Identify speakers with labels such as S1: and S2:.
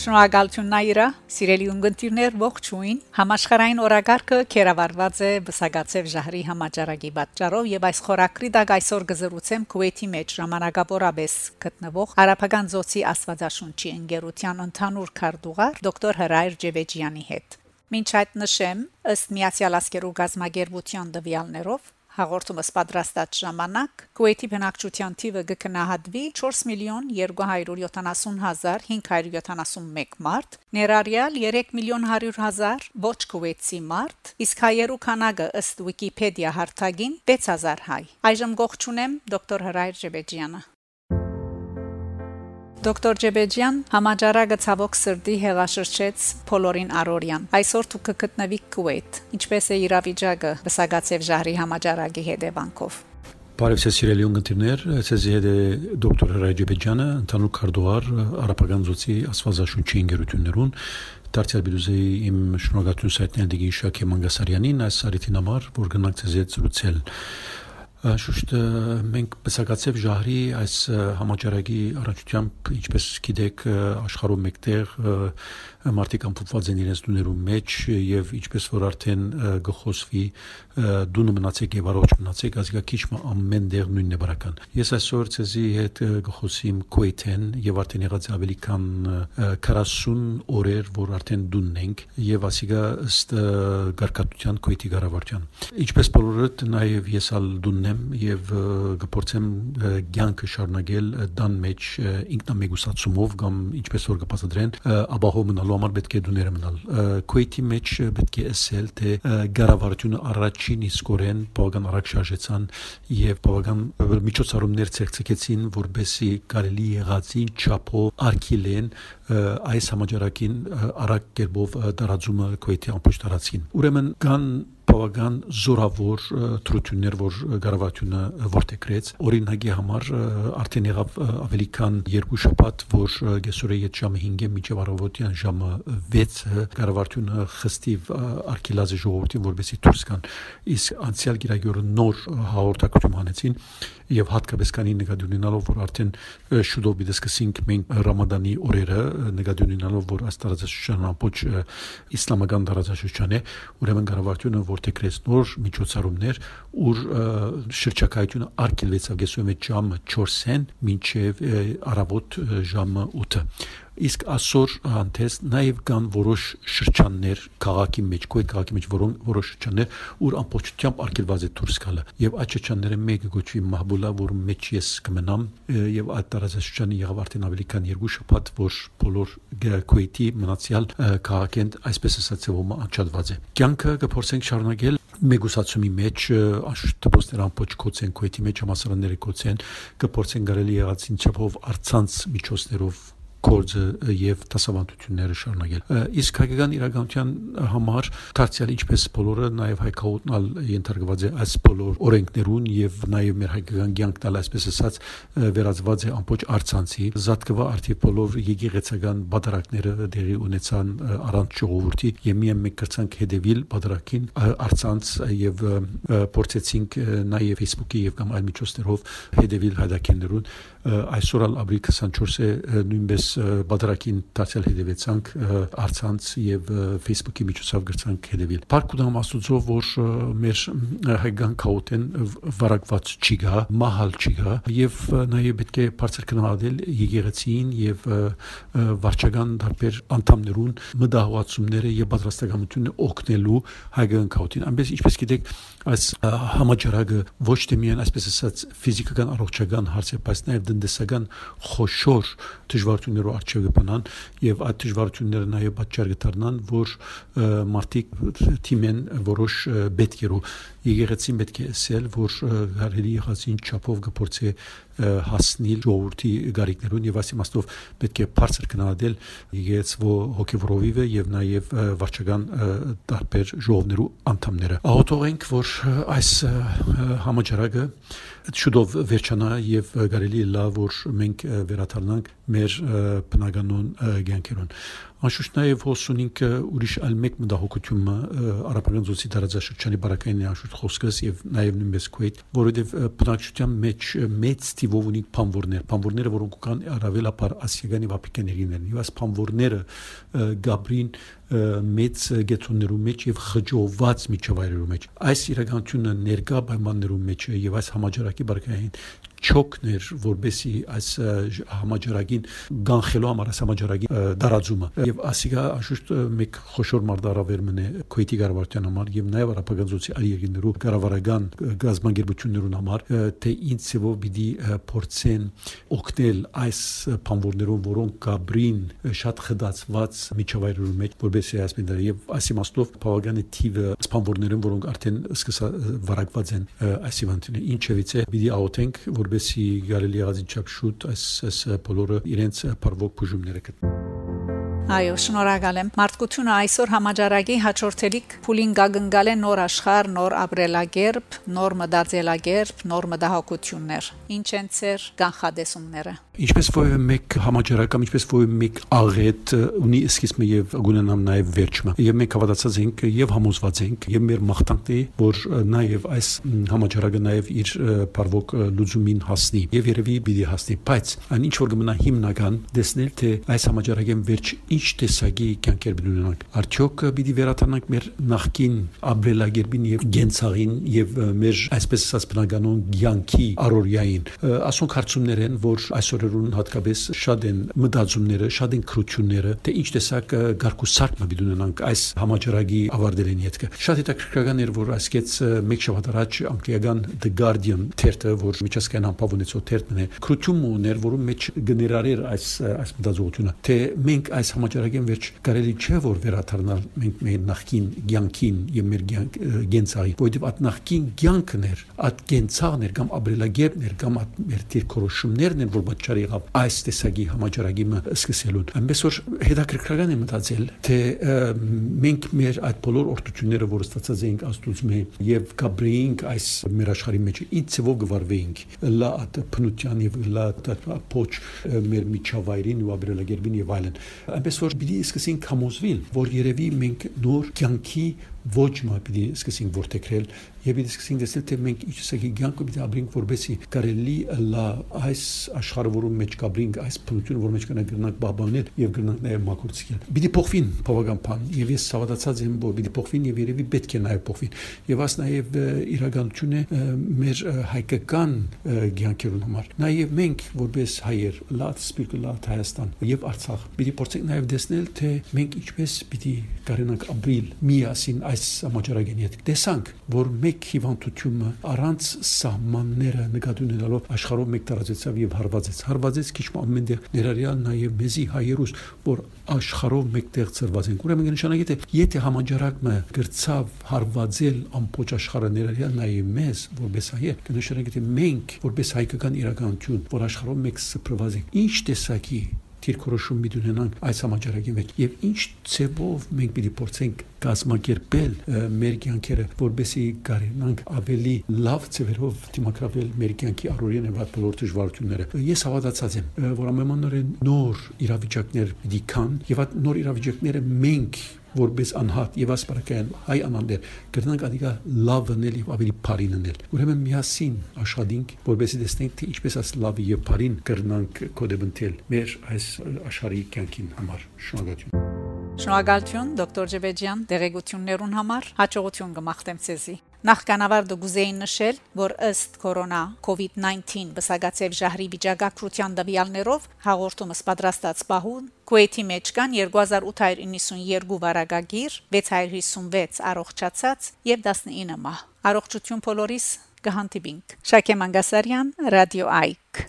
S1: Շնորհակալություն Նաիրա, սիրելի ունգընտիրներ ողջույն։ Համաշխարհային օրագարկը կերավարված է բսագացև ժահրի համաճարակի պատճառով եւ այս խորակրի դակ այսօր գզրուցեմ Քուվեյթի մեջ ժամանակավորապես գտնվող Արաբական զոցի Աստվածաշունչի ընկերության ընդհանուր քարտուղար դոկտոր Հրայր Ջեվեջյանի հետ։ Մինչ այդ նշեմ, ըստ Միացյալ Ասկերու գազագերբության դվյալներով Հաղորդումս պատրաստած ժամանակ Քուվեյթի բնակչության թիվը կգնահատվի 4 միլիոն 270 հազար 571 մարդ, ներառյալ 3 միլիոն 100 հազար ոչ քուվեյցի մարդ, իսկ հայերու քանակը ըստ Wikipedia հարթագին 6000 հայ։ Այժմ գողջունեմ դոկտոր Հրայր Ջեբեջյանը։ Դոկտոր Ջեբեջյան համաճարակը ցավոք սրտի հեղաշրջեց Փոլորին Արորյան։ Այսօր դուք կգտնվի Քուվեյթ։ Ինչպես է իրավիճակը Բսագացև ժահրի համաճարակի հետևանքով։
S2: Բարև ձեզ սիրելի ունգընտիրներ, ցեզի հետ է դոկտոր Ռաջեբեջյանը, ընդհանուր քարտուղար Արաբական զոցի Աստվածաշունչի ընկերություններուն Դարձյալ Բիրուզեի իմ շնորհակալություն սայտնել դիգի Շակե Մանգասարյանին այս արիթին համար, որ գնանք ցեզ հետ զրուցել Շուշտ մենք բսակացև ժահրի այս համաճարակի առաջությամբ ինչպես գիտեք աշխարհում մեկտեղ մարդիկ ամփոփված են իրենց տուներում մեջ եւ ինչպես որ արդեն գխոսվի դունը մնացեք եւ առողջ մնացեք ասիկա քիչ ամեն դեղ նույնն է բարական ես այսօր ցեզի հետ գխոսիմ քուեյթեն եւ արդեն եղած ավելի քան 40 օրեր որ արդեն դունն ենք եւ ասիկա ըստ գարկատության քուեյթի գարավարության ինչպես բոլորդ նաեւ ես ալ դունն եմ եւ գործեմ ցանկը շարունակել դան մեջ ինքնամեգուսացումով կամ ինչպես որ կպասադրեն աբահո մնալ գնալու համար պետք է դուները մնալ քուեյթի մեջ պետք է ասել թե գարավարությունը առաջին իսկորեն բավական արագ շարժեցան եւ բավական միջոցառումներ ցեղծեցին որբեսի կարելի եղածին չափով արկիլեն այս համաճարակին արագ կերպով դարաձումը քուեյթի ամբողջ տարածքին ուրեմն կան բավական զորավոր թրություններ, որ գարավատյունը որտեգրեց։ Օրինակի համար արդեն եղավ ավելի քան երկու շաբաթ, որ գեսուրի այդ ժամը 5-ը մինչև առավոտյան ժամը 6-ը գարավատյունը խստիվ արկելազ ժողովրդին, որովհետեւ դուրս կան։ Իսկ անցյալ գիրագյուրը նոր հաղորդակցություն հանեցին եւ հատկապես կանի նկատի ունենալով որ արդեն շուտով պիտի սկսենք մենք Ռամադանի օրերը նկատի ունենալով որ այս տարածաշրջանը ամբողջ իսլամական տարածաշրջան է ուրեմն գարավատյունը որ որտեգրեց նոր միջոցառումներ, ուր շրջակայությունը արկելվեցավ գեսում է ժամը 4-ին մինչև առավոտ ժամը 8-ը իսկ ասոր հանդես նաև կան որոշ շրջաններ քաղաքի մեջ, քույր քաղաքի մեջ որոնք որոշ շրջաններ, ուր ամբողջությամբ արկելված է դուրս գալը։ Եվ այդ շրջանները մեկը գոչվի Մահբուլա, որ մեջ ես կմնամ, եւ այդ տարածաշրջանը եղավ արդեն ավելի քան երկու շաբաթ, որ բոլոր քույթի մնացյալ քաղաքեն այսպես ասած ում անջատված է։ Կյանքը կփորձենք շարունակել մեգուսացումի մեջ աշտոստեր ամբողջ կոցեն քույթի մեջ համասարանները կոցեն կփորձեն գարելի եղած ինչով արցանց միջոցներով գործը եւ դասավանդությունները շարունակել։ Իսկ հայկական իրականության համար դարձյալ ինչպես բոլորը նաեւ հայկաոտնալ ընդարգված է այս բոլոր օրենքներուն եւ նաեւ մեր հայկական ցանկտալ այսպես ասած վերածված է ամբողջ արցանցի զատկվա արդի բոլոր եկեղեցական բادرակները դեղի ունեցան առանց ժողովրդի եւ միայն մենք կրցանք հետեւիլ բادرակին արցանց եւ փորձեցինք նաեւ Facebook-ի եւ կամ այլ միջոցներով հետեւիլ հայդակներուն այսօր ալ ապրիլ 24-ը նույնպես բادرակին դարձել հետևեցանք արցանց եւ Facebook-ի միջոցով գրցանք հետևել։ Փառք ու դամ Աստուծո, որ մեր հայկական քաուտեն վարակված չի գա, մահալ չի գա եւ նաեւ պետք է բարձր կնահատել եկեղեցին եւ վարչական դարբեր անդամներուն մտահոգացումները եւ պատրաստակամությունը օգնելու հայկական քաուտին։ Ամենից ինչպես գիտեք, այս համաճարակը ոչ թե միայն այսպես ասած ֆիզիկական առողջական հարց է, բայց նաեւ դնդեսական խոշոր դժվարություն դժվարություններով արժե կբնան եւ այդ դժվարությունները նաեւ պատճառ կդառնան, որ մարդիկ թիմեն որոշ բետկերով եկեղեցին պետք է ասել, որ կարելի եղածին չափով կփորձի հասնել ժողովրդի գարիկներուն եւ այս իմաստով պետք է բարձր գնահատել եկեղեցու հոգեվորովիվը եւ նաեւ վարչական տարբեր ժողովներու անդամները։ Ահոտողենք, որ այս համաճարակը շուտով վերջանա եւ կարելի է լավ որ մենք վերաթարնանք մեր բնականոն ցանկերուն Անշուշտ նաև հոսունինք ուրիշ այլ մեկ մտահոգությունը արաբական զոցի տարածաշրջանի բարակային անշուշտ խոսքս եւ նաև նույնպես քուեյթ, որովհետեւ բնակչության մեջ մեծ թիվով ունի փամվորներ, փամվորները որոնք կան առավելապար ասիական եւ աֆրիկան երկրներն։ Եվ այս փամվորները գաբրին մեծ գետոններու մեջ եւ խջոված միջավայրերու մեջ այս իրականությունը ներկա պայմաններու մեջ եւ այս համաճարակի բարգային չոքներ որբեսի այս համաճարակին գանխելու համար այս համաճարակի դարաձումը եւ ասիգա աշուշտ մեկ խոշոր մարդարավեր մնե քույտի գարավարտյան համար եւ նաեւ արաբագանձոցի այլ երկիներու կառավարական գազբանգերություններուն համար թե ինչ ծավով պիտի փորձեն օգնել այս փամվորներուն որոնք կաբրին շատ խդացված միջավայրերու մեջ որբեսի այս մենდა եւ այս իմաստով բավականի թիվը սպամվորներուն որոնք արդեն սկսա վարակված են այս իվանտինը ինչևից է պիտի աուտենք որ որբեսի գարելի եղած ինչապ շուտ այս բոլորը իրենց բարվոք բուժումները գտնեն
S1: Այո, շնորհակալ եմ։ Մարդկությունը այսօր համաճարակի հաջորդելիք փուլին գագնգալ է նոր աշխարհ, նոր ապրելակերպ, նոր մտածելակերպ, նոր մտահոգություններ։ Ինչ են ծեր կանխադեսումները։
S2: Ինչպես որ մեկ համաճարակամ, ինչպես որ մեկ աղետ ունի սկիզբը եւ գունենամ նաեւ վերջը։ Եվ մենք հավատացած ենք եւ համոզված ենք եւ մեր մաղթանքն է, որ նաեւ այս համաճարակը նաեւ իր բարվոք լուծումին հասնի եւ երևի պիտի հասնի, բայց այն ինչ որ կմնա հիմնական դեսնել թե այս համաճարակեն վերջ ինչ տեսակի կյանքեր բնունանք արդյոք պիտի վերադառնանք մեր նախկին ապրելակերպին եւ գենցաղին եւ մեր այսպես ասած բնականոն ցանկի առօրյային ասոնք հարցումներ են որ այսօրերուն հատկապես շատ են մտածումները շատ են քրությունները թե ինչ տեսակ գարկուսարկ մը բնունանք այս համաճարակի ավարտելին յետքը շատ հետաքրքրական էր որ այսքեց մեկ շաբաթ առաջ անգլիական The Guardian թերթը որ միջազգային համբավ ունեցող թերթն է քրություն ուներ որում մեջ գներարեր այս այս մտածողությունը թե մենք այս համաճարակեն վերջ կարելի չէ որ վերաթարնալ մենք մեր նախքին ցանկին եւ մեր գենցաղի որովհետեւ այդ նախքին ցանկն էր այդ գենցաղն էր կամ ապրելագերբն էր կամ այդ մեր դիրքորոշումներն են որ պատճառ եղավ այս տեսակի համաճարակի սկսելուն այնպես որ հետաքրքրական է մտածել թե մենք մեր այդ բոլոր օրդությունները որ ստացած էինք աստուծո մեր եւ գաբրեինք այս մեր աշխարհի մեջ ինչ ծով գվարվեինք լա այդ փնության եւ լա այդ փոչ մեր միջավայրին ու ապրելագերբին եւ այլն այնպես այնպես որ պիտի սկսենք համոզվել, որ երևի մենք նոր կյանքի ոչ մա պիտի սկսենք որտեքրել եւ պիտի սկսենք տեսնել թե մենք ինչ ասակի ցանկը պիտի ապրենք որբեսի կարելի լա այս աշխարհը որում մեջ կապրենք այս փնությունը որ մեջ կնա գրնանք բաբանել եւ գրնանք նաեւ մակուրցիկել պիտի փոխվին բավական բան եւ ես հավատացած եմ որ պիտի փոխվին եւ երևի պետք է նաեւ փոխվին եւ աս նաեւ իրականություն է մեր հայկական ցանկերուն համար նաեւ մենք որպես հայեր լատ սպիրկը լատ Հայաստան եւ Արցախ պիտի փորձենք նաեւ տեսնել թե մենք ինչպես պիտի կարենանք ապրիլ միասին այս համաճարակին հետ տեսանք որ մեկ հիվանդությունը առանց սահմանները նկատի ունենալով աշխարհով մեկ տարածեցավ եւ հարվածեց հարվածեց քիչ ամենտեղ ներառյալ նաեւ մեզի հայերուս որ աշխարհով մեկտեղ ծրված են ուրեմն նշանակի թե եթե համաճարակը գրծավ հարվածել ամբողջ աշխարհը ներառյալ նաեւ մեզ որպես հայեր կնշանակի թե մենք որպես հայկական իրականություն որ աշխարհով մեկ սփռված ենք ինչ տեսակի դիրքորոշում մի ունենանք այս համաճարակի մեջ եւ ինչ ցեվով մենք պիտի փորձենք կազմակերպել մեր կյանքերը որբեսի կարենանք ավելի լավ ցևերով դիմակրավել մեր կյանքի առօրյան եւ բոլոր դժվարությունները ես հավատացած եմ որ ամենօրեն նոր իրավիճակներ պիտի կան եւ այդ նոր իրավիճակները մենք որպես անհատ եւ ասպարակային հայ անանդեր կրնանք ադիգա լավ նել եւ ավելի բարին նել ուրեմն միասին աշխատենք որպեսզի տեսնենք թե ինչպես աս լավ եւ բարին կրնանք կոդեբնտել մեր այս աշխարհի կյանքին համար շնորհակալություն
S1: Շնորհակալություն դոկտոր Ջեբեջյան դերեկություններուն համար հաջողություն կմաղթեմ ցեզի Նախքանավար դուգուզեին նշել, որ ըստ կորոնա COVID-19 բսագացեվ ժահրի վիճակագրության դվյալներով հաղորդումս պատրաստած պահուն Քուեթի մեջ կան 2892 վարակագիր, 656 առողջացած եւ 19 մահ։ Առողջություն բոլորիս կհանդիպինք։ Շակե Մանգասարյան, Ռադիո Այք